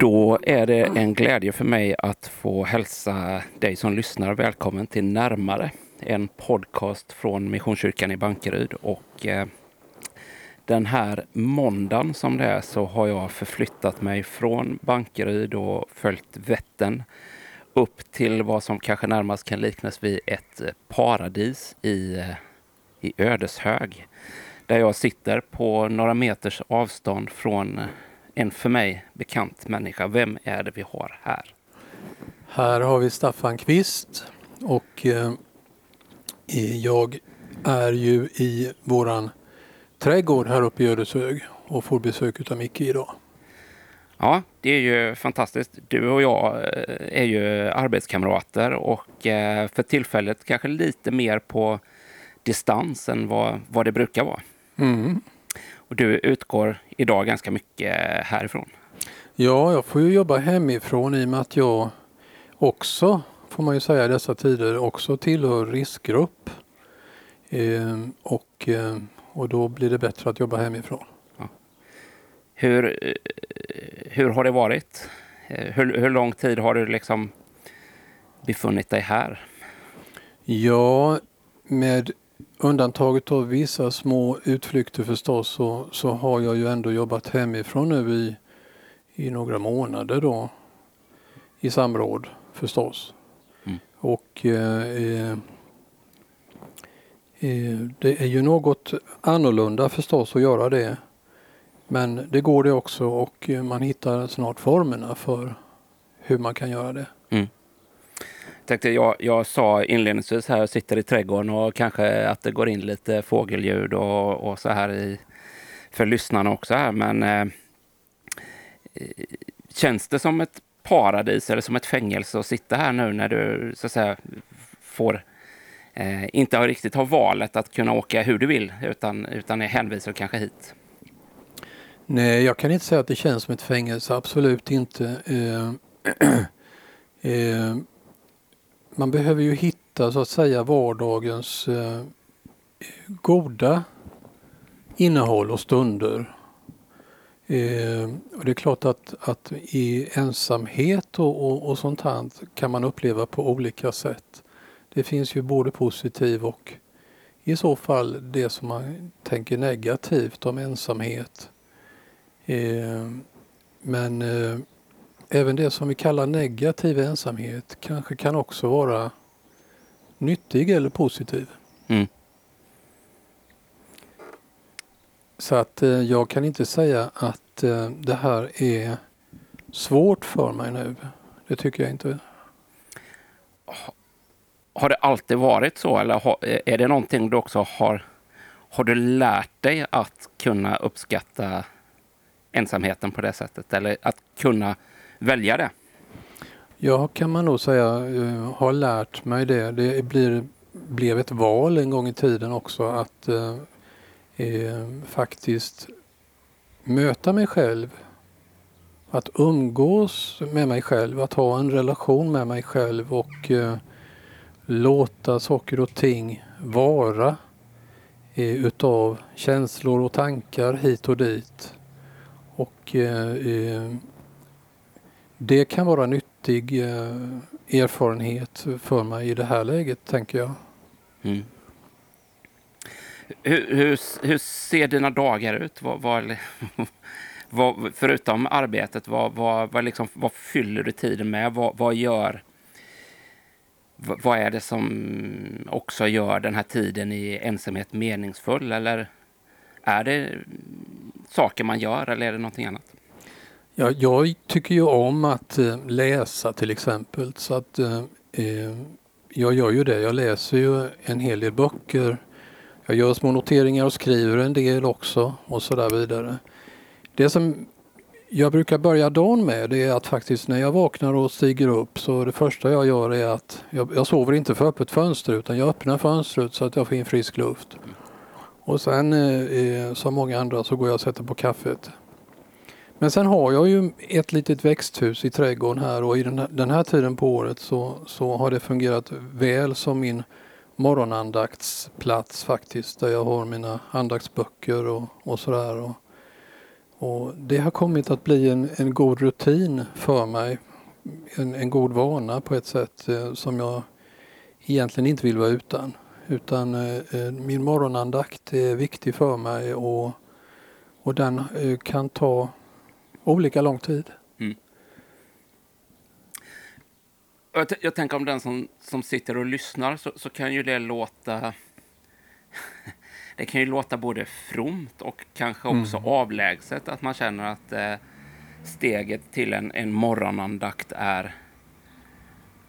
Då är det en glädje för mig att få hälsa dig som lyssnar välkommen till Närmare. En podcast från Missionskyrkan i Bankeryd. Och eh, den här måndagen som det är så har jag förflyttat mig från Bankeryd och följt Vättern upp till vad som kanske närmast kan liknas vid ett eh, paradis i, eh, i Ödeshög. Där jag sitter på några meters avstånd från en för mig bekant människa. Vem är det vi har här? Här har vi Staffan Kvist och eh, jag är ju i våran trädgård här uppe i Ödeshög och får besök av Micke idag. Ja, det är ju fantastiskt. Du och jag eh, är ju arbetskamrater och eh, för tillfället kanske lite mer på distans än vad, vad det brukar vara. Mm. Och du utgår idag ganska mycket härifrån. Ja, jag får ju jobba hemifrån i och med att jag också, får man ju säga i dessa tider, också tillhör riskgrupp. Eh, och, eh, och då blir det bättre att jobba hemifrån. Ja. Hur, eh, hur har det varit? Eh, hur, hur lång tid har du liksom befunnit dig här? Ja, med undantaget av vissa små utflykter förstås så, så har jag ju ändå jobbat hemifrån nu i, i några månader då. I samråd förstås. Och eh, eh, eh, det är ju något annorlunda förstås att göra det. Men det går det också och man hittar snart formerna för hur man kan göra det. Mm tänkte jag, jag sa inledningsvis här, jag sitter i trädgården och kanske att det går in lite fågelljud och, och så här i, för lyssnarna också här. Men eh, känns det som ett paradis eller som ett fängelse att sitta här nu när du så att säga får eh, inte har riktigt har valet att kunna åka hur du vill utan, utan är hänvisad kanske hit? Nej, jag kan inte säga att det känns som ett fängelse, absolut inte. Eh, eh, man behöver ju hitta så att säga vardagens eh, goda innehåll och stunder. Eh, och det är klart att, att i ensamhet och, och, och, sånt här kan man uppleva på olika sätt. Det finns ju både positiv och i så fall det som man tänker negativt om ensamhet. Eh, men eh, även det som vi kallar negativ ensamhet kanske kan också vara nyttig eller positiv. Mm. Så att eh, jag kan inte säga att eh, det här är svårt för mig nu. Det tycker jag inte. Har det alltid varit så eller är det någonting du också har, har du lärt dig att kunna uppskatta ensamheten på det sättet? Eller att kunna välja det? Ja, kan man nog säga har lärt mig det. Det blir, blev ett val en gång i tiden också att eh, faktiskt möta mig själv. Att umgås med mig själv, att ha en relation med mig själv och eh, låta saker och ting vara eh, utav känslor och tankar hit och dit. Och eh, det kan vara nyttig eh, erfarenhet för mig i det här läget, tänker jag. Mm. Hur, hur, hur, ser dina dagar ut? Vad, vad, vad, förutom arbetet, vad, vad, liksom, vad fyller du tiden med? Vad, vad gör... Vad är det som också gör den här tiden i ensamhet meningsfull? Eller är det saker man gör eller är det någonting annat? Ja, jag tycker ju om att eh, läsa till exempel. Så att eh, eh, jag gör ju det. Jag läser ju en hel del böcker. Jag gör små noteringar och skriver en del också och så där vidare. Det som jag brukar börja dagen med det är att faktiskt när jag vaknar och stiger upp så det första jag gör är att jag, jag sover inte för öppet fönster utan jag öppnar fönstret så att jag får in frisk luft. Och sen eh, som många andra så går jag och sätter på kaffet. Men sen har jag ju ett litet växthus i trädgården här och i den här, den här tiden på året så, så har det fungerat väl som min morgonandaktsplats faktiskt. Där jag har mina andaktsböcker och, och sådär. Och, Och det har kommit att bli en, en god rutin för mig. En, en god vana på ett sätt eh, som jag egentligen inte vill vara utan. Utan eh, eh min morgonandakt är viktig för mig och, och den eh, kan ta olika lång tid. Mm. Jag, jag, tänker om den som, som sitter och lyssnar så, så kan ju det låta det kan ju låta både fromt och kanske också mm. avlägset att man känner att eh, steget till en, en morgonandakt är,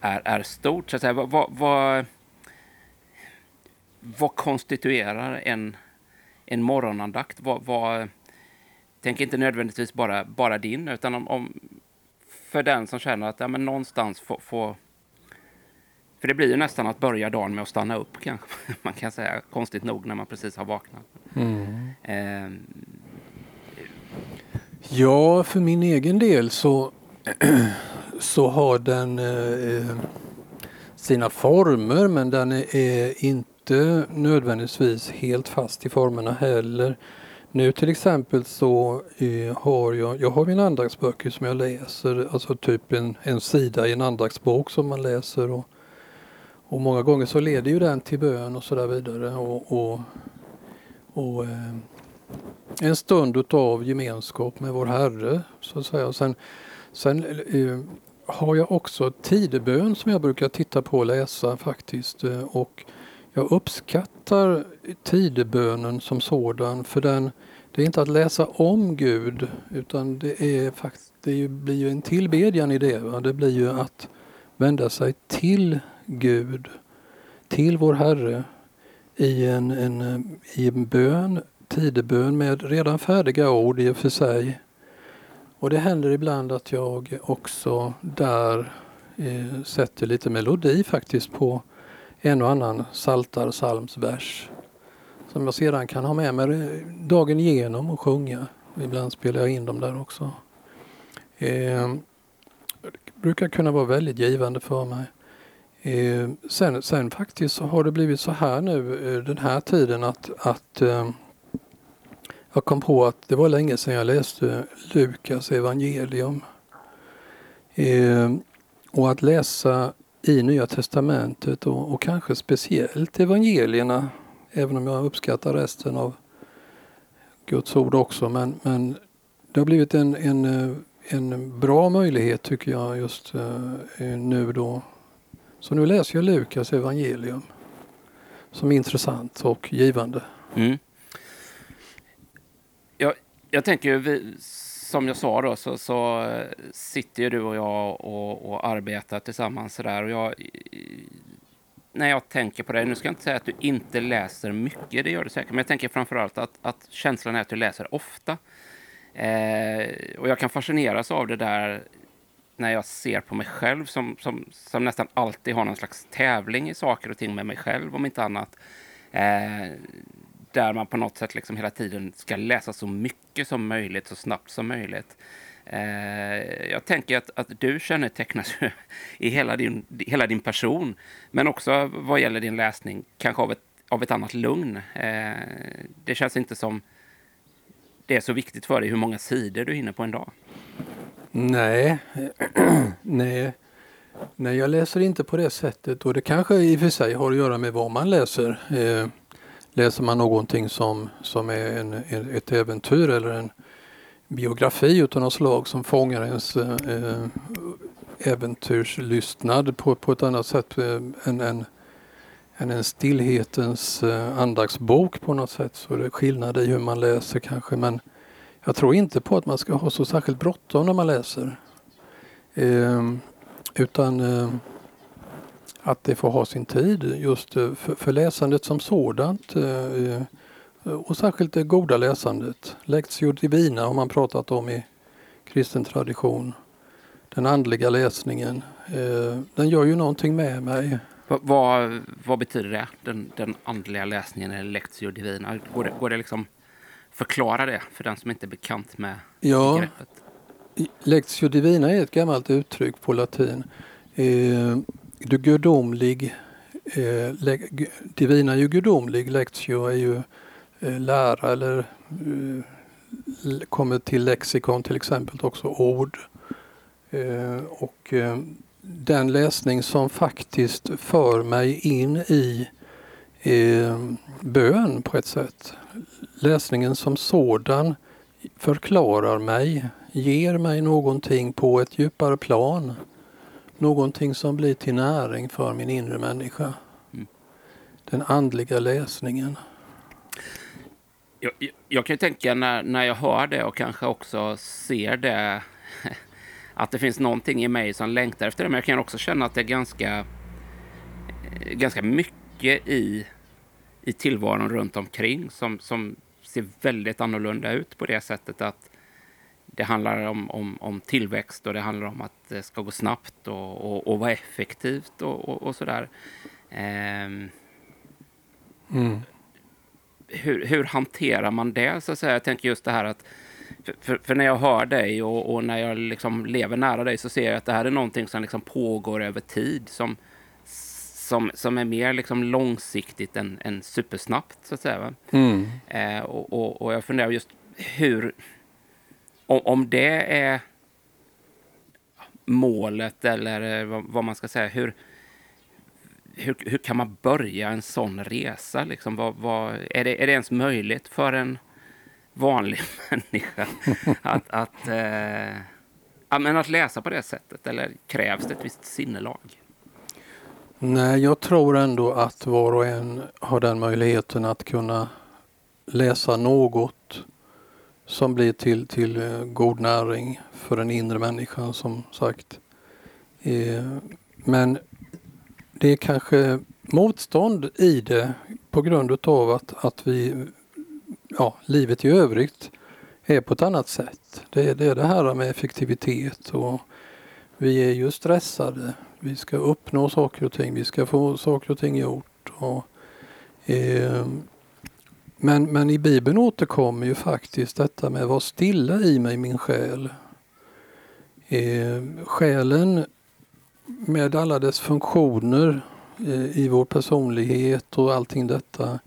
är, är stort. Så att säga. Vad, vad, vad konstituerar en, en morgonandakt? Vad, vad, tänk inte nödvändigtvis bara, bara din, utan om, om för den som känner att ja, men någonstans få, få för det blir ju nästan att börja dagen med att stanna upp kanske. Man kan säga konstigt nog när man precis har vaknat. Mm. Eh. Ja, för min egen del så, så har den eh, sina former men den är inte nödvändigtvis helt fast i formerna heller. Nu till exempel så eh, har jag, jag har mina andaktsböcker som jag läser, alltså typ en, en sida i en andaktsbok som man läser. Och, och många gånger så leder ju den till bön och sådär vidare. Och, och, och eh, en stund utav gemenskap med vår Herre. Så att säga. Sen, sen eh, har jag också tidebön som jag brukar titta på och läsa faktiskt. Eh, och jag uppskattar tidebönen som sådan för den, det är inte att läsa om Gud utan det, är faktiskt, det blir ju en tillbedjan i det. Va? Det blir ju att vända sig till Gud, till vår Herre i en, en, eh, i en bön, tidebön med redan färdiga ord i och för sig. Och det händer ibland att jag också där eh, sätter lite melodi faktiskt på en och annan saltarsalmsvers som jag sedan kan ha med mig dagen igenom och sjunga. Ibland spelar jag in dem där också. Eh, det brukar kunna vara väldigt givande för mig. Eh, sen, sen faktiskt så har det blivit så här nu eh, den här tiden att, att eh, jag kom på att det var länge sedan jag läste Lukas evangelium. Eh, och att läsa i Nya Testamentet och, och, kanske speciellt evangelierna, även om jag uppskattar resten av Guds ord också. Men, men det har blivit en, en, en bra möjlighet tycker jag just eh, nu då så nu läser jag Lukas evangelium som är intressant och givande. Mm. Jag, jag tänker, vi, som jag sa då, så, så eh, sitter ju du och jag och, och arbetar tillsammans. sådär. och jag, när jag tänker på det, nu ska jag inte säga att du inte läser mycket, det gör du säkert, men jag tänker framförallt att, att känslan är att du läser ofta. Eh, och jag kan fascineras av det där när jag ser på mig själv som, som, som nästan alltid har någon slags tävling i saker och ting med mig själv, om inte annat. Eh, där man på något sätt liksom hela tiden ska läsa så mycket som möjligt, så snabbt som möjligt. Eh, jag tänker att, att du kännetecknas i hela din, hela din person, men också vad gäller din läsning, kanske av ett, av ett annat lugn. Eh, det känns inte som det är så viktigt för dig hur många sidor du hinner på en dag. Nej, nej. Nej, jag läser inte på det sättet och det kanske i och för sig har att göra med vad man läser. Eh, läser man någonting som, som är en, ett äventyr eller en biografi utav något slag som fångar ens eh, äventyrslystnad på, på ett annat sätt eh, än, än, än en stillhetens eh, andaktsbok på något sätt så det är skillnad i hur man läser kanske men jag tror inte på att man ska ha så särskilt bråttom när man läser. Eh, utan eh, att det får ha sin tid just eh, för, för läsandet som sådant. Eh, och särskilt det goda läsandet. Lectio divina har man pratat om i kristen tradition. Den andliga läsningen. Eh, den gör ju någonting med mig. Vad, vad, vad betyder det? Den, den andliga läsningen eller lectio divina? Går det, går det liksom förklara det för den som inte är bekant med ja, begreppet? Lectio divina är ett gammalt uttryck på latin. Eh, du gudomlig, eh, divina är ju gudomlig, lectio är ju eh, lära eller eh, kommer till lexikon till exempel också ord. Eh, och eh, den läsning som faktiskt för mig in i eh, bön på ett sätt. Läsningen som sådan förklarar mig, ger mig någonting på ett djupare plan. Någonting som blir till näring för min inre människa. Mm. Den andliga läsningen. Jag, jag, jag kan tänka när, när jag hör det och kanske också ser det att det finns någonting i mig som längtar efter det. Men jag kan också känna att det är ganska, eh, ganska mycket i, i tillvaron runt omkring som, som ser väldigt annorlunda ut på det sättet att det handlar om, om, om tillväxt och det handlar om att det ska gå snabbt och, och, och vara effektivt och, och, och sådär. Um, mm. hur, hur hanterar man det? Så att säga? Jag tänker just det här att för, för, när jag hör dig och, och, när jag liksom lever nära dig så ser jag att det här är någonting som liksom pågår över tid. Som, som, som är mer liksom långsiktigt än, än supersnabbt, så att säga. Mm. Eh, och, och, och, jag funderar just hur... Om, om det är målet eller eh, vad, vad man ska säga. Hur, hur, hur kan man börja en sån resa? Liksom, vad, vad, är, det, är det ens möjligt för en vanlig människa att, att, eh, att läsa på det sättet? Eller krävs det ett visst sinnelag? Nej, jag tror ändå att var och en har den möjligheten att kunna läsa något som blir till, till eh, god näring för den inre människan som sagt. Eh, men det är kanske motstånd i det på grund av att, att vi ja, livet i övrigt är på ett annat sätt. Det är, det är det här med effektivitet och vi är ju stressade. Vi ska uppnå saker och ting. Vi ska få saker och ting gjort. Och, eh, men, men i Bibeln återkommer ju faktiskt detta med att vara stilla i mig min själ. Eh, själen med alla dess funktioner eh, i vår personlighet och allting detta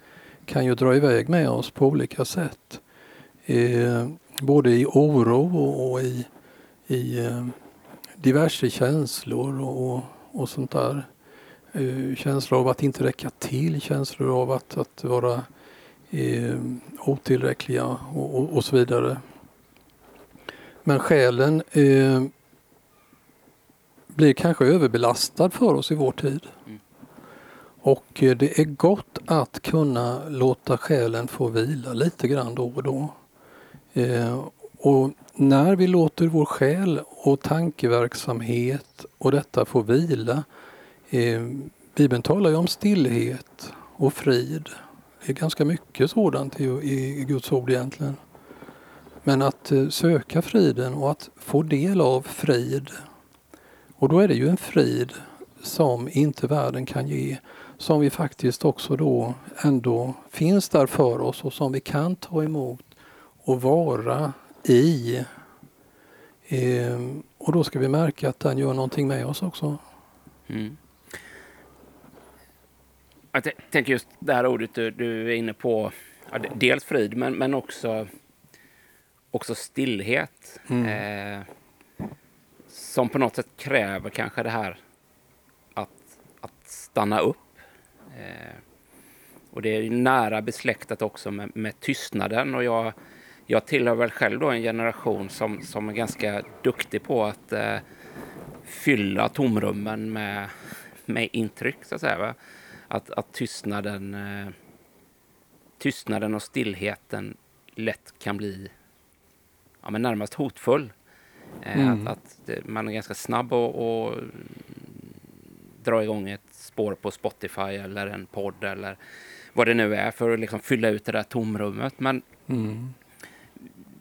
kan ju dra iväg med oss på olika sätt. Eh, både i oro och, och i, i eh, diverse känslor och, och sånt där. Eh, känslor av att inte räcka till, känslor av att, att vara eh, otillräckliga och, och, och, så vidare. Men själen eh, blir kanske överbelastad för oss i vår tid. Mm. Och eh, det är gott att kunna låta själen få vila lite grann då och då. Eh, och när vi låter vår själ och tankeverksamhet och detta få vila. Eh, Bibeln talar ju om stillhet och frid. Det är ganska mycket sådant i, i, Guds ord egentligen. Men att eh, söka friden och att få del av frid. Och då är det ju en frid som inte världen kan ge som vi faktiskt också då ändå finns där för oss och som vi kan ta emot och vara i. Ehm, och då ska vi märka att den gör någonting med oss också. Mm. Jag tänker just det här ordet du, du är inne på, ja, dels frid men, men också, också stillhet. Mm. Eh, som på något sätt kräver kanske det här att, att stanna upp Eh, och det är nära besläktat också med, med tystnaden. Och jag, jag tillhör väl själv då en generation som, som är ganska duktig på att eh, fylla tomrummen med, med intryck, så att säga. Va? Att, att tystnaden, eh, tystnaden och stillheten lätt kan bli ja, men närmast hotfull. Eh, mm. Att, att, man är ganska snabb och, och dra igång ett spår på Spotify eller en podd eller vad det nu är för att liksom fylla ut det där tomrummet. Men mm.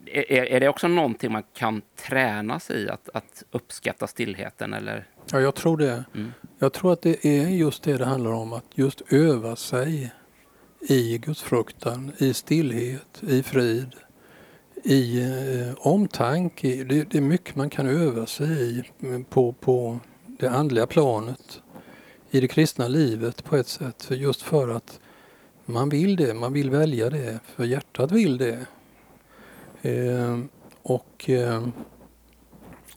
är, är det också någonting man kan tränas i, att, att uppskatta stillheten? Eller? Ja, jag tror det. Mm. Jag tror att det är just det det handlar om, att just öva sig i gudsfruktan, i stillhet, i frid, i eh, omtanke. Det, det, är mycket man kan öva sig i på, på det andliga planet i det kristna livet på ett sätt. För just för att man vill det, man vill välja det, för hjärtat vill det. Eh, och eh,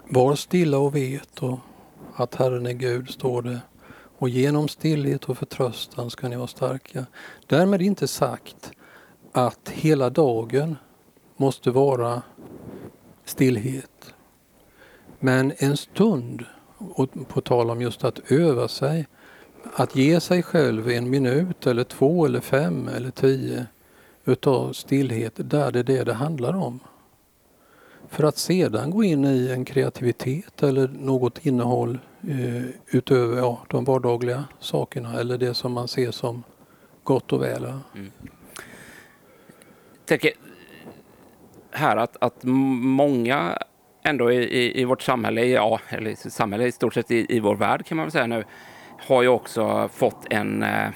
var stilla och vet och att Herren är Gud, står det. Och genom stillhet och förtröstan ska ni vara starka. Därmed inte sagt att hela dagen måste vara stillhet. Men en stund, och på tal om just att öva sig, att ge sig själv en minut eller två eller fem eller tio utav stillhet, där det är det det handlar om. För att sedan gå in i en kreativitet eller något innehåll eh, utöver ja, de vardagliga sakerna eller det som man ser som gott och väl. Mm. tänker här att, att många ändå i, i, vårt samhälle, ja, eller i samhälle i stort sett i, i vår värld kan man väl säga nu, har ju också fått en, eh,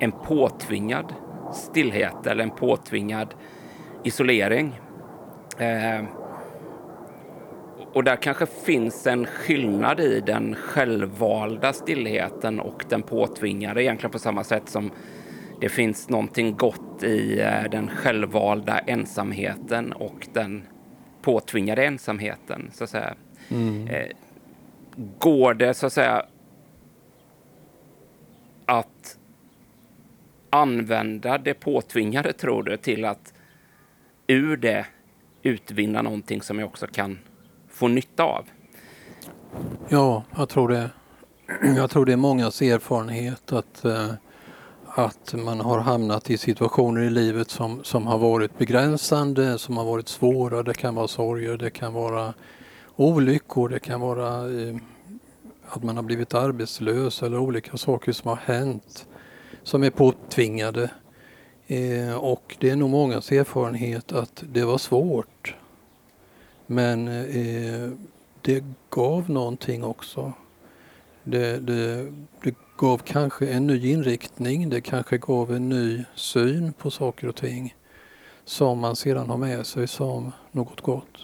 en påtvingad stillhet eller en påtvingad isolering. Eh, och där kanske finns en skillnad i den självvalda stillheten och den påtvingade egentligen på samma sätt som det finns någonting gott i eh, den självvalda ensamheten och den påtvingade ensamheten. Så att säga. Mm. Eh, går det så att säga att använda det påtvingade, tror du, till att ur det utvinna någonting som jag också kan få nytta av? Ja, jag tror det. Jag tror det är mångas erfarenhet att, eh, att man har hamnat i situationer i livet som, som har varit begränsande, som har varit svåra. Det kan vara sorger, det kan vara olyckor, det kan vara eh, att man har blivit arbetslös eller olika saker som har hänt som är påtvingade. Eh, och det är nog mångas erfarenhet att det var svårt. Men eh, det gav någonting också. Det, det, det, gav kanske en ny inriktning, det kanske gav en ny syn på saker och ting som man sedan har med sig som något gott.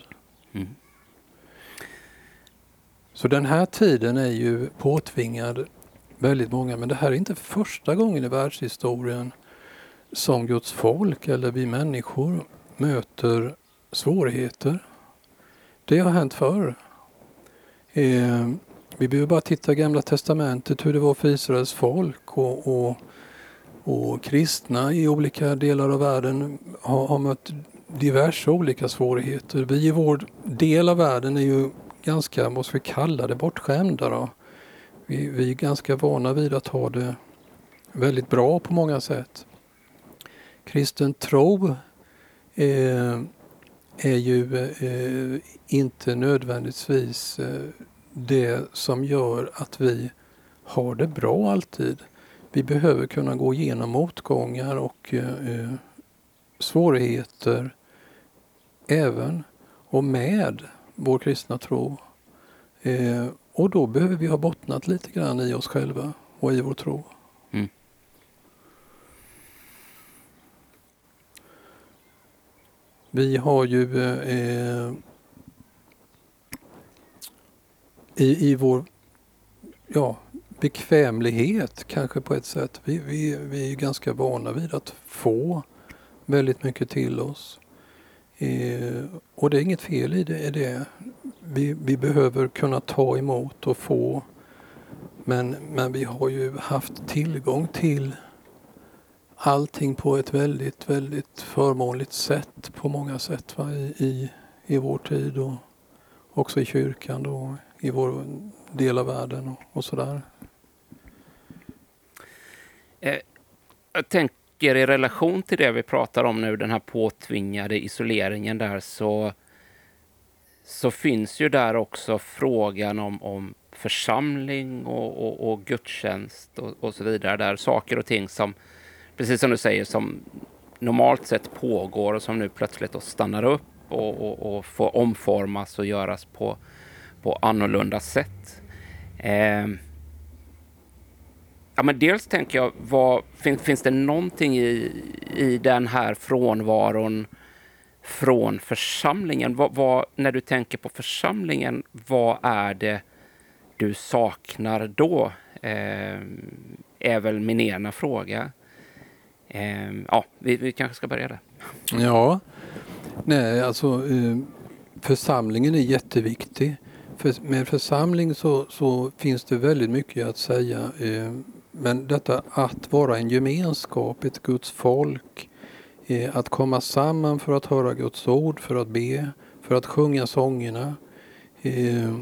Mm. Så den här tiden är ju påtvingad väldigt många, men det här är inte första gången i världshistorien som Guds folk eller vi människor möter svårigheter. Det har hänt förr. Eh, vi behöver bara titta i Gamla Testamentet hur det var för Israels folk och, och, och kristna i olika delar av världen har, har mött diverse olika svårigheter. Vi i vår del av världen är ju ganska, vad ska vi kalla det, bortskämda. Då. Vi, vi är ganska vana vid att ha det väldigt bra på många sätt. Kristen tro eh, är ju eh, inte nödvändigtvis eh, det som gör att vi har det bra alltid. Vi behöver kunna gå igenom motgångar och eh, eh, svårigheter även och med vår kristna tro. Eh, och då behöver vi ha bottnat lite grann i oss själva och i vår tro. Mm. Vi har ju eh, i, i vår ja, bekvämlighet kanske på ett sätt. Vi, vi, vi är ganska vana vid att få väldigt mycket till oss. Eh, och det är inget fel i det. det. Vi, vi behöver kunna ta emot och få. Men, men vi har ju haft tillgång till allting på ett väldigt, väldigt förmånligt sätt på många sätt va? I, i, i vår tid och också i kyrkan och i vår del av världen och, och sådär. Eh, jag tänker tänker i relation till det vi pratar om nu, den här påtvingade isoleringen där, så, så finns ju där också frågan om, om församling och, och, och gudstjänst och, och, så vidare. Där saker och ting som, precis som du säger, som normalt sett pågår och som nu plötsligt då stannar upp och, och, och får omformas och göras på, på annorlunda sätt. Eh, Ja, men dels tänker jag, vad, finns, finns det någonting i, i den här frånvaron från församlingen? Vad, vad, när du tänker på församlingen, vad är det du saknar då? Eh, är väl min ena fråga. Eh, ja, vi, vi kanske ska börja där. Ja, Nej, alltså eh, församlingen är jätteviktig. För, med församling så, så finns det väldigt mycket att säga. Eh, men detta att vara en gemenskap, ett Guds folk, eh, att komma samman för att höra Guds ord, för att be, för att sjunga sångerna, eh,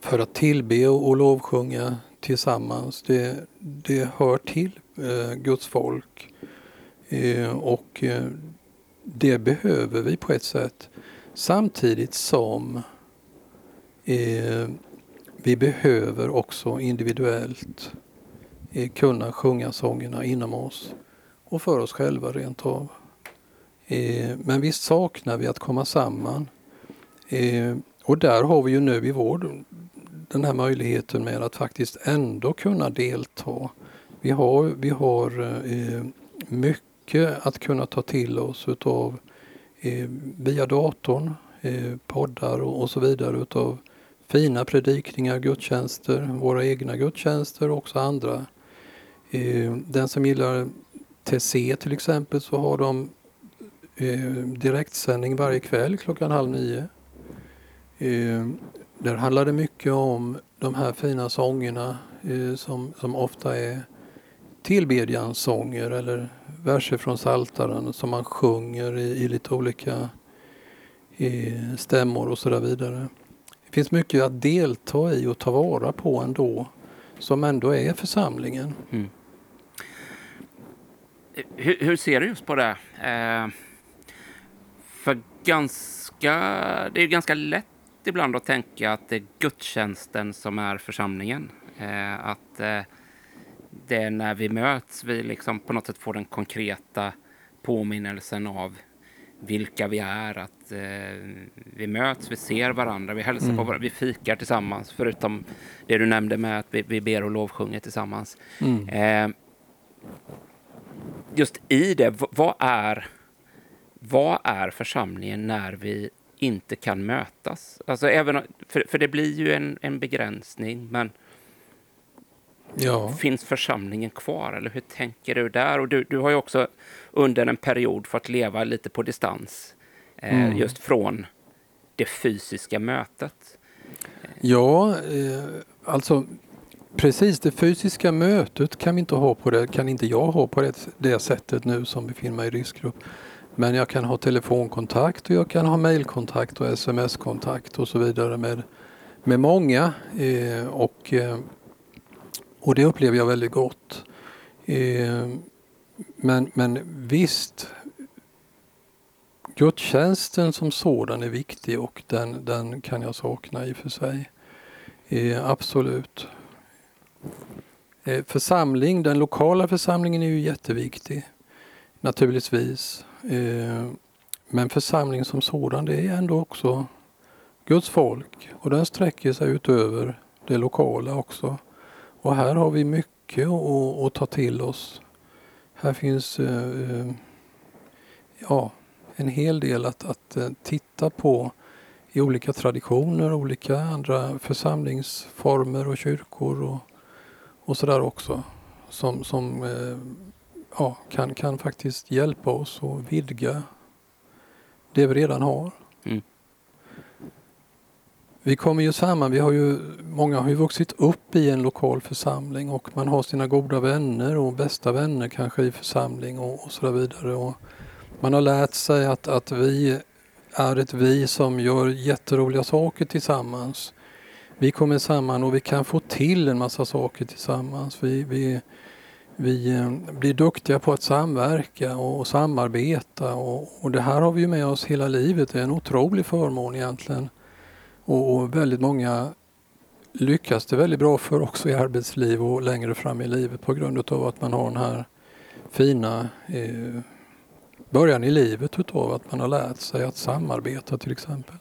för att tillbe och lovsjunga tillsammans. Det, det hör till eh, Guds folk. Eh, och eh, det behöver vi på ett sätt. Samtidigt som eh, vi behöver också individuellt kunna sjunga sångerna inom oss och för oss själva rent av. Men visst saknar vi att komma samman. Och där har vi ju nu i vår den här möjligheten med att faktiskt ändå kunna delta. Vi har, vi har mycket mycket att kunna ta till oss utav eh, via datorn, eh, poddar och, och, så vidare utav fina predikningar, gudstjänster, våra egna gudstjänster och också andra. Eh, den som gillar TC till exempel så har de eh, direktsändning varje kväll klockan halv nio. Eh, där handlar det mycket om de här fina sångerna eh, som, som ofta är tillbedjanssånger eller verser från Saltaren som man sjunger i, i lite olika i stämmor och så där vidare. Det finns mycket att delta i och ta vara på ändå som ändå är församlingen. Mm. Hur, hur, ser du just på det? Eh, för ganska, det är ganska lätt ibland att tänka att det är gudstjänsten som är församlingen. Eh, att eh, det är när vi möts vi liksom på något sätt får den konkreta påminnelsen av vilka vi är, att eh, vi möts, vi ser varandra, vi hälsar mm. på varandra, vi fikar tillsammans, förutom det du nämnde med att vi, vi ber och lovsjunger tillsammans. Mm. Eh, just i det, vad är, vad är församlingen när vi inte kan mötas. Alltså även, för, för det blir ju en, en begränsning, men ja. finns församlingen kvar? Eller hur tänker du där? Och du, du har ju också under en period fått leva lite på distans, eh, mm. just från det fysiska mötet. Ja, eh, alltså precis det fysiska mötet kan vi inte ha på det, kan inte jag ha på det, det sättet nu som befinner mig i riskgrupp. Men jag kan ha telefonkontakt och jag kan ha mejlkontakt och sms-kontakt och så vidare med, med många. Eh, och, eh, och det upplever jag väldigt gott. Eh, men, men visst, gudstjänsten som sådan är viktig och den, den kan jag sakna i och för sig. Eh, absolut. Eh, församling, den lokala församlingen är ju jätteviktig naturligtvis. Eh, men församling som sådan det är ändå också Guds folk och den sträcker sig utöver det lokala också. Och här har vi mycket att, ta till oss. Här finns eh, eh ja, en hel del att, att eh, titta på i olika traditioner, olika andra församlingsformer och kyrkor och, och sådär också. Som, som eh, ja, kan, kan faktiskt hjälpa oss att vidga det vi redan har. Mm. Vi kommer ju samman, vi har ju, många har ju vuxit upp i en lokal församling och man har sina goda vänner och bästa vänner kanske i församling och, och så vidare. Och man har lärt sig att, att vi är ett vi som gör jätteroliga saker tillsammans. Vi kommer samman och vi kan få till en massa saker tillsammans. Vi, vi, vi eh, blir duktiga på att samverka och samarbeta och, och, det här har vi med oss hela livet. Det är en otrolig förmån egentligen. Och, och väldigt många lyckas det väldigt bra för också i arbetsliv och längre fram i livet på grund av att man har den här fina eh, början i livet utav att man har lärt sig att samarbeta till exempel.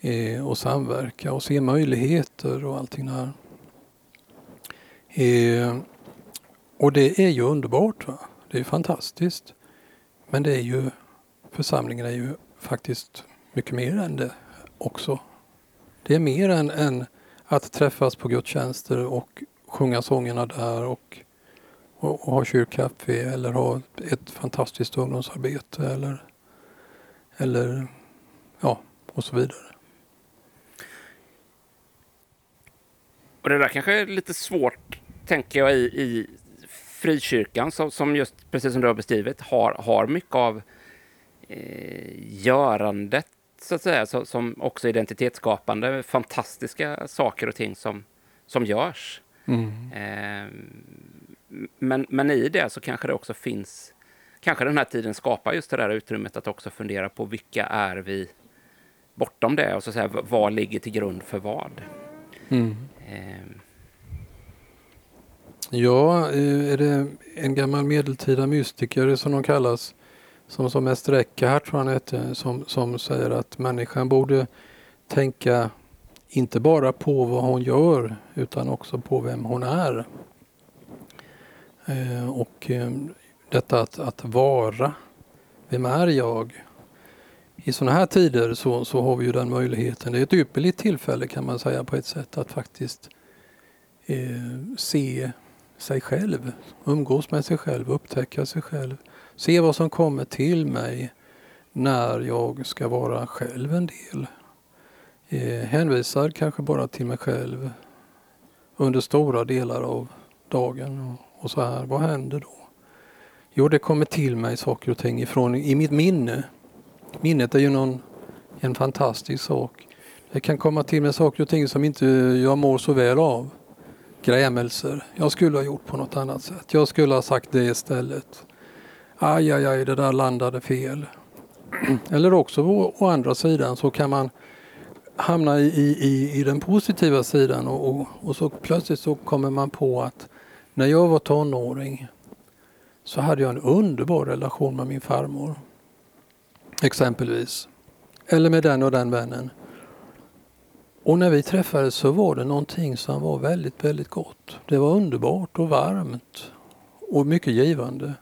Eh, och samverka och se möjligheter och allting där. Eh, och det är ju underbart. Va? Det är fantastiskt. Men det är ju, församlingen är ju faktiskt mycket mer än det också. Det är mer än, än att träffas på gudstjänster och sjunga sångerna där och, och, och ha kyrkkaffe eller ha ett fantastiskt ungdomsarbete eller, Eller ja, och så vidare. Och det där kanske är lite svårt, tänker jag, i, i frikyrkan som, som just, precis som du har beskrivit, har, har mycket av eh, görandet, så att säga, så, som också identitetsskapande, fantastiska saker och ting som, som görs. Mm. Eh, men, men i det så kanske det också finns, kanske den här tiden skapar just det där utrymmet att också fundera på vilka är vi bortom det och så säga, vad ligger till grund för vad. Mm. Eh, Ja, är det en gammal medeltida mystiker som de kallas, som, som mest räcker här tror han heter, som, som säger att människan borde tänka inte bara på vad hon gör utan också på vem hon är. Eh, och eh, detta att, att vara, vem är jag? I sådana här tider så, så har vi ju den möjligheten. Det är ett ypperligt tillfälle kan man säga på ett sätt att faktiskt eh, se sig själv, umgås med sig själv, upptäcka sig själv. Se vad som kommer till mig när jag ska vara själv en del. Eh, hänvisad kanske bara till mig själv under stora delar av dagen. Och, och så här, vad händer då? Jo, det kommer till mig saker och ting ifrån i mitt minne. Minnet är ju någon, en fantastisk sak. Det kan komma till mig saker och ting som inte jag mår så väl av grämelser. Jag skulle ha gjort på något annat sätt. Jag skulle ha sagt det istället. Aj, aj, aj, det där landade fel. Eller också å, å andra sidan så kan man hamna i, i, i den positiva sidan och, och, och, så plötsligt så kommer man på att när jag var tonåring så hade jag en underbar relation med min farmor. Exempelvis. Eller med den och den vännen. Och när vi träffades så var det någonting som var väldigt, väldigt gott. Det var underbart och varmt och mycket givande.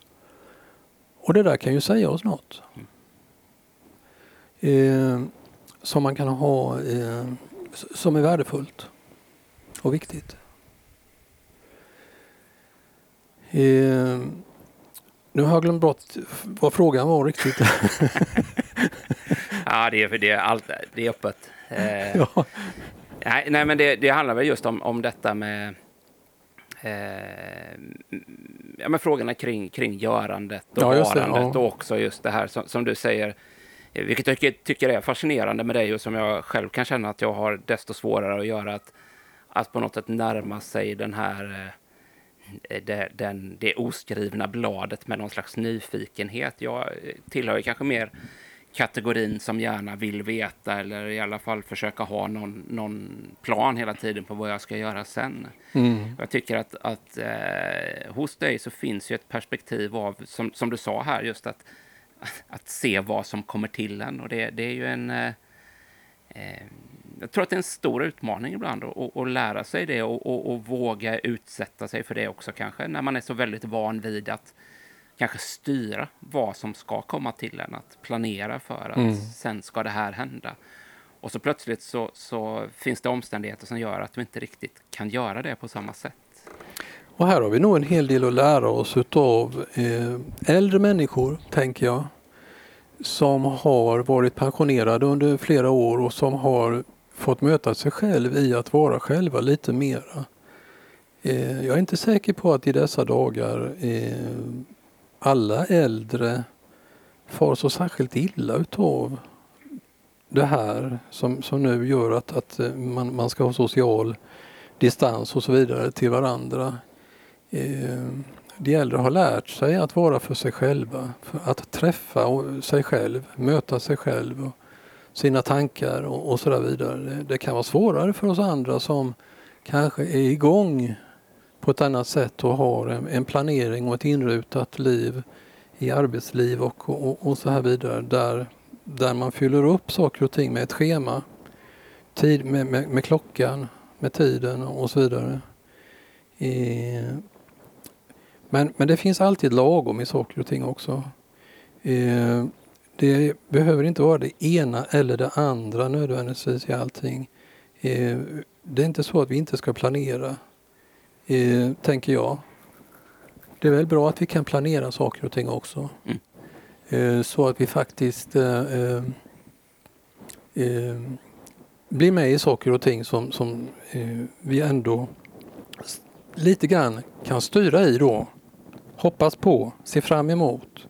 Och det där kan ju säga oss något. Eh, som man kan ha, eh, som är värdefullt och viktigt. Eh, nu har jag glömt bort vad frågan var riktigt. ja, det är, det är, allt, det är öppet. Eh, ja. nej, nej, men det, det, handlar väl just om, om detta med eh, ja, men frågorna kring, kring görandet och ja, varandet ja. och också just det här som, som du säger, vilket jag tycker, tycker är fascinerande med dig och som jag själv kan känna att jag har desto svårare att göra, att, att på något sätt närma sig den här eh, det, den, det oskrivna bladet med någon slags nyfikenhet. Jag tillhör kanske mer kategorin som gärna vill veta eller i alla fall försöka ha någon, någon plan hela tiden på vad jag ska göra sen. Mm. Jag tycker att, att eh, hos dig så finns ju ett perspektiv av, som, som du sa här, just att, att se vad som kommer till en. Och det, det är ju en... Eh, eh, jag tror att det är en stor utmaning ibland att, att lära sig det och, och, och, våga utsätta sig för det också kanske, när man är så väldigt van vid att kanske styra vad som ska komma till en, att planera för att mm. sen ska det här hända. Och så plötsligt så, så, finns det omständigheter som gör att du inte riktigt kan göra det på samma sätt. Och här har vi nog en hel del att lära oss utav eh, äldre människor, tänker jag, som har varit pensionerade under flera år och som har fått möta sig själv i att vara själva lite mera. Eh, jag är inte säker på att i dessa dagar eh, alla äldre far så särskilt illa utav det här som, som nu gör att, att eh, man, man ska ha social distans och så vidare till varandra. Eh, de äldre har lärt sig att vara för sig själva, för att träffa sig själv, möta sig själv och sina tankar och, och så där vidare. Det, det, kan vara svårare för oss andra som kanske är igång på ett annat sätt och har en, en planering och ett inrutat liv i arbetsliv och, och, och, så här vidare där, där man fyller upp saker och ting med ett schema. Tid, med, med, med klockan, med tiden och så vidare. Eh, men, men det finns alltid lagom i saker och ting också. Eh, det behöver inte vara det ena eller det andra nödvändigtvis i allting. Eh, det är inte så att vi inte ska planera eh, tänker jag. Det är väl bra att vi kan planera saker och ting också. Mm. Eh, så att vi faktiskt eh, eh, eh, blir med i saker och ting som, som vi ändå lite grann kan styra i då. Hoppas på, se fram emot.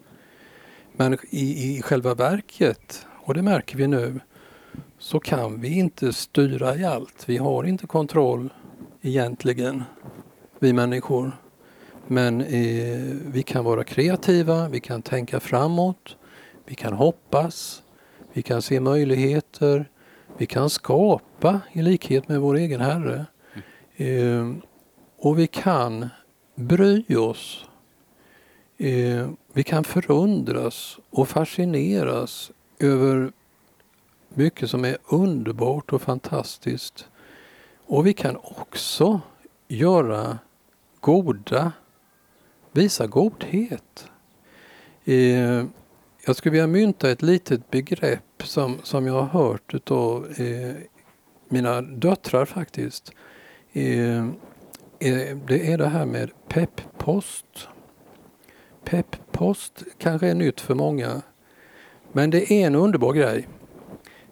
Men i, i själva verket, och det märker vi nu, så kan vi inte styra i allt. Vi har inte kontroll egentligen, vi människor. Men eh, vi kan vara kreativa, vi kan tänka framåt, vi kan hoppas, vi kan se möjligheter, vi kan skapa i likhet med vår egen Herre. Eh, och vi kan bry oss. Eh, vi kan förundras och fascineras över mycket som är underbart och fantastiskt. Och vi kan också göra goda, visa godhet. Eh, jag skulle vilja mynta ett litet begrepp som, som jag har hört av eh, mina döttrar faktiskt. Eh, eh, det är det här med pepppost. Pepppost kanske är nytt för många. Men det är en underbar grej.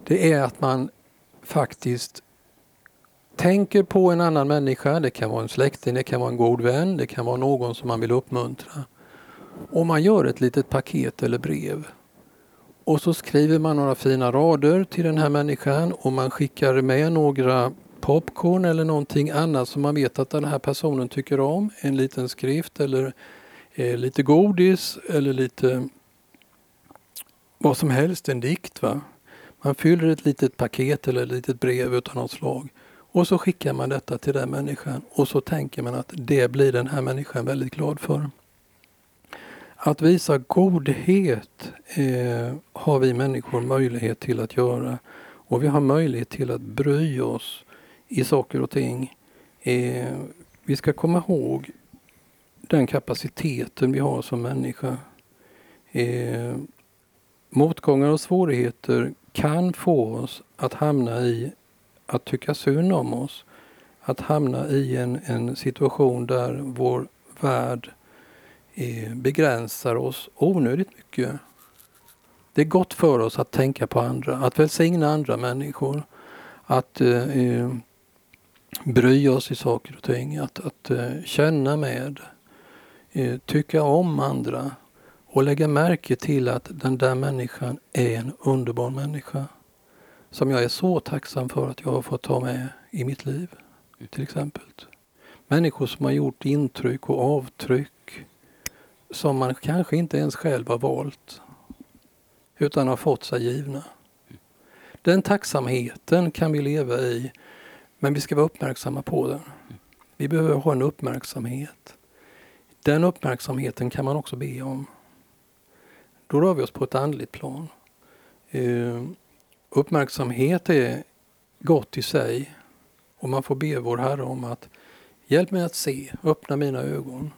Det är att man faktiskt tänker på en annan människa. Det kan vara en släkting, det kan vara en god vän, det kan vara någon som man vill uppmuntra. Och man gör ett litet paket eller brev. Och så skriver man några fina rader till den här människan och man skickar med några popcorn eller någonting annat som man vet att den här personen tycker om. En liten skrift eller eh, lite godis eller lite vad som helst, en dikt. Va? Man fyller ett litet paket eller ett litet brev utav något slag. Och så skickar man detta till den människan och så tänker man att det blir den här människan väldigt glad för. Att visa godhet eh, har vi människor möjlighet till att göra och vi har möjlighet till att bry oss i saker och ting. Eh, vi ska komma ihåg den kapaciteten vi har som människa. Eh, motgångar och svårigheter kan få oss att hamna i att tycka synd om oss. Att hamna i en, en situation där vår värld eh, begränsar oss onödigt mycket. Det är gott för oss att tänka på andra, att välsigna andra människor. Att eh, eh bry oss i saker och ting, att, att eh, känna med, eh, tycka om andra och lägga märke till att den där människan är en underbar människa som jag är så tacksam för att jag har fått ta med i mitt liv. Till exempel. Människor som har gjort intryck och avtryck som man kanske inte ens själv har valt utan har fått sig givna. Den tacksamheten kan vi leva i men vi ska vara uppmärksamma på den. Vi behöver ha en uppmärksamhet. Den uppmärksamheten kan man också be om. Då rör vi oss på ett andligt plan. Ehm, Uppmärksamhet är gott i sig och man får be vår Herre om att hjälp mig att se, öppna mina ögon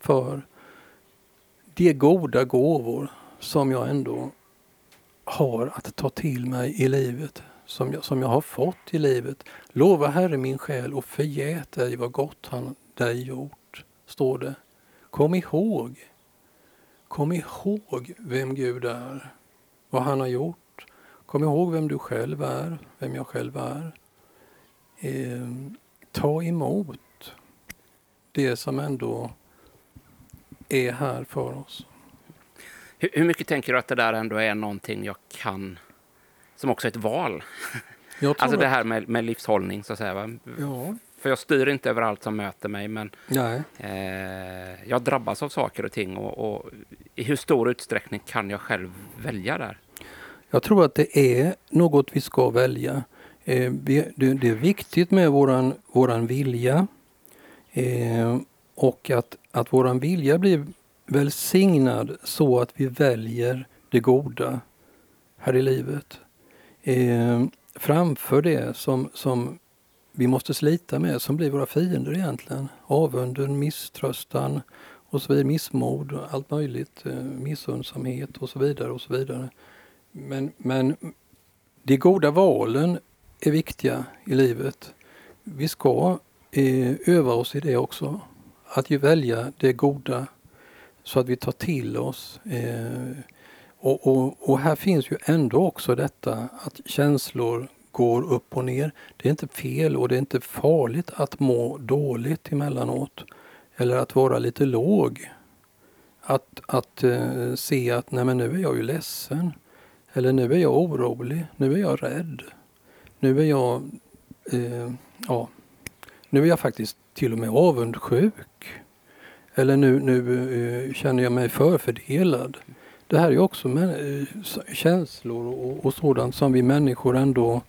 för de goda gåvor som jag ändå har att ta till mig i livet, som jag, som jag har fått i livet. Lova Herre min själ och förgät dig vad gott han dig gjort, står det. Kom ihåg, kom ihåg vem Gud är, vad han har gjort. Kom ihåg vem du själv är, vem jag själv är. Eh, ta emot det som ändå är här för oss. Hur, hur, mycket tänker du att det där ändå är någonting jag kan, som också är ett val? alltså det här med, med livshållning, så att säga. Ja. För jag styr inte över allt som möter mig, men eh, jag drabbas av saker och ting. Och, och, i hur stor utsträckning kan jag själv välja där? Jag tror att det är något vi ska välja. Eh, det, är viktigt med våran, våran vilja. Eh, och att, att våran vilja blir välsignad så att vi väljer det goda här i livet. Eh, framför det som, som vi måste slita med, som blir våra fiender egentligen. Avunden, misströstan och så vidare, missmod, allt möjligt, missundsamhet och så vidare. och så vidare. Men, men de goda valen är viktiga i livet. Vi ska eh, öva oss i det också. Att ju välja det goda så att vi tar till oss eh, Och, och, och, här finns ju ändå också detta att känslor går upp och ner. Det är inte fel och det är inte farligt att må dåligt emellanåt. Eller att vara lite låg. Att, att eh, se att nej men nu är jag ju ledsen. Eller nu är jag orolig. Nu är jag rädd. Nu är jag, eh, ja, nu är jag faktiskt till och med avundsjuk. Eller nu, nu eh, känner jag mig förfördelad. Det här är också med, eh, känslor och, och sådant som vi människor ändå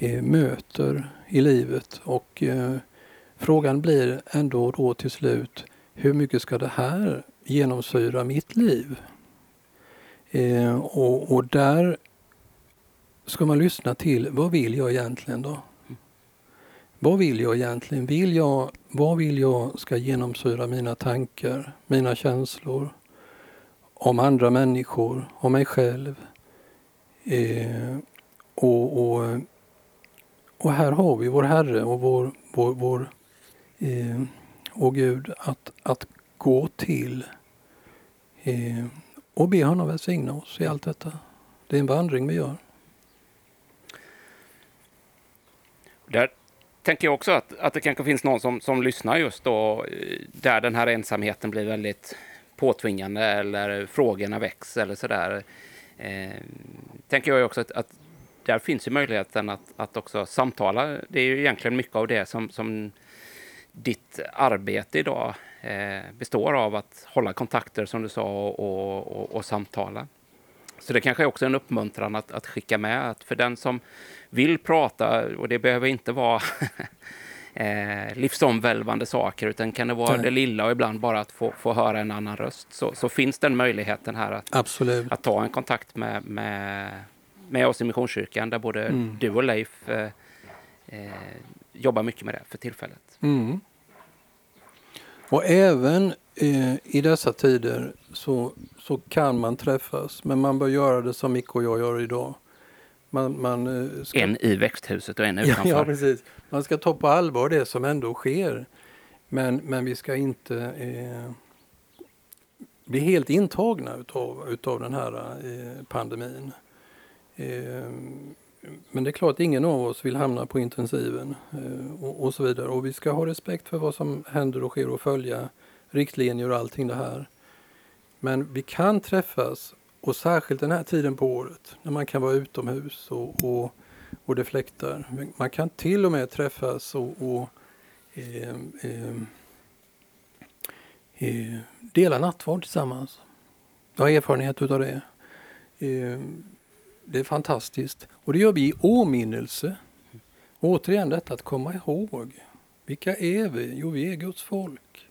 eh, möter i livet. Och eh, Frågan blir ändå då till slut, hur mycket ska det här genomsyra mitt liv? Eh, och, och, där ska man lyssna till, vad vill jag egentligen då? Vad vill jag egentligen? Vill jag, vad vill jag ska genomsyra mina tankar, mina känslor om andra människor, om mig själv? Eh, och, och, och här har vi vår Herre och vår, vår, vår eh, och Gud att, att gå till eh, och be honom välsigna oss i allt detta. Det är en vandring vi gör. Där tänker jag också att, att det kanske finns någon som, som lyssnar just då där den här ensamheten blir väldigt påtvingande eller frågorna väcks eller sådär. Eh, tänker jag också att, att där finns ju möjligheten att, att också samtala. Det är ju egentligen mycket av det som, som ditt arbete idag består av att hålla kontakter som du sa och, och, och, samtala. Så det kanske är också en uppmuntran att, att skicka med att för den som vill prata, och det behöver inte vara eh, livsomvälvande saker, utan kan det vara Nej. det lilla och ibland bara att få, få höra en annan röst, så, så finns den möjligheten här att, Absolut. att ta en kontakt med, med, med oss i Missionskyrkan, där både mm. du och Leif eh, eh, jobbar mycket med det för tillfället. Mm. Och även eh, i dessa tider så, så kan man träffas, men man bör göra det som Micke och jag gör idag. Man, man, eh, ska... En i växthuset och en utanför. Ja, ja, precis. Man ska ta på allvar det som ändå sker. Men, men vi ska inte eh, bli helt intagna utav, utav den här eh, pandemin. Men det är klart, ingen av oss vill hamna på intensiven eh, och, och, så vidare. Och vi ska ha respekt för vad som händer och sker och följa riktlinjer och allting det här. Men vi kan träffas och särskilt den här tiden på året när man kan vara utomhus och, och, och det fläktar. Man kan till och med träffas och, och eh, eh, eh, dela nattvard tillsammans. Jag har erfarenhet utav det. Eh, det är fantastiskt. Och det gör vi i åminnelse. återigen detta att komma ihåg. Vilka är vi? Jo, vi är Guds folk.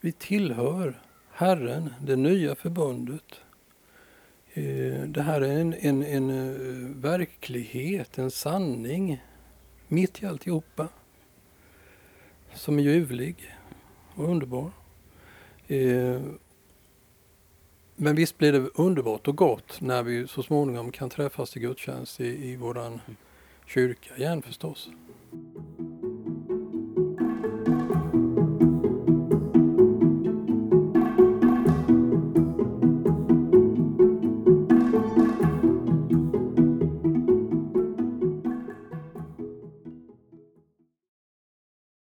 Vi tillhör Herren, det nya förbundet. Eh, det här är en, en, en eh, verklighet, en sanning mitt i alltihopa. Som är ljuvlig och underbar. Eh, men visst blir det underbart och gott när vi så småningom kan träffas i gudstjänst i, i våran kyrka igen förstås.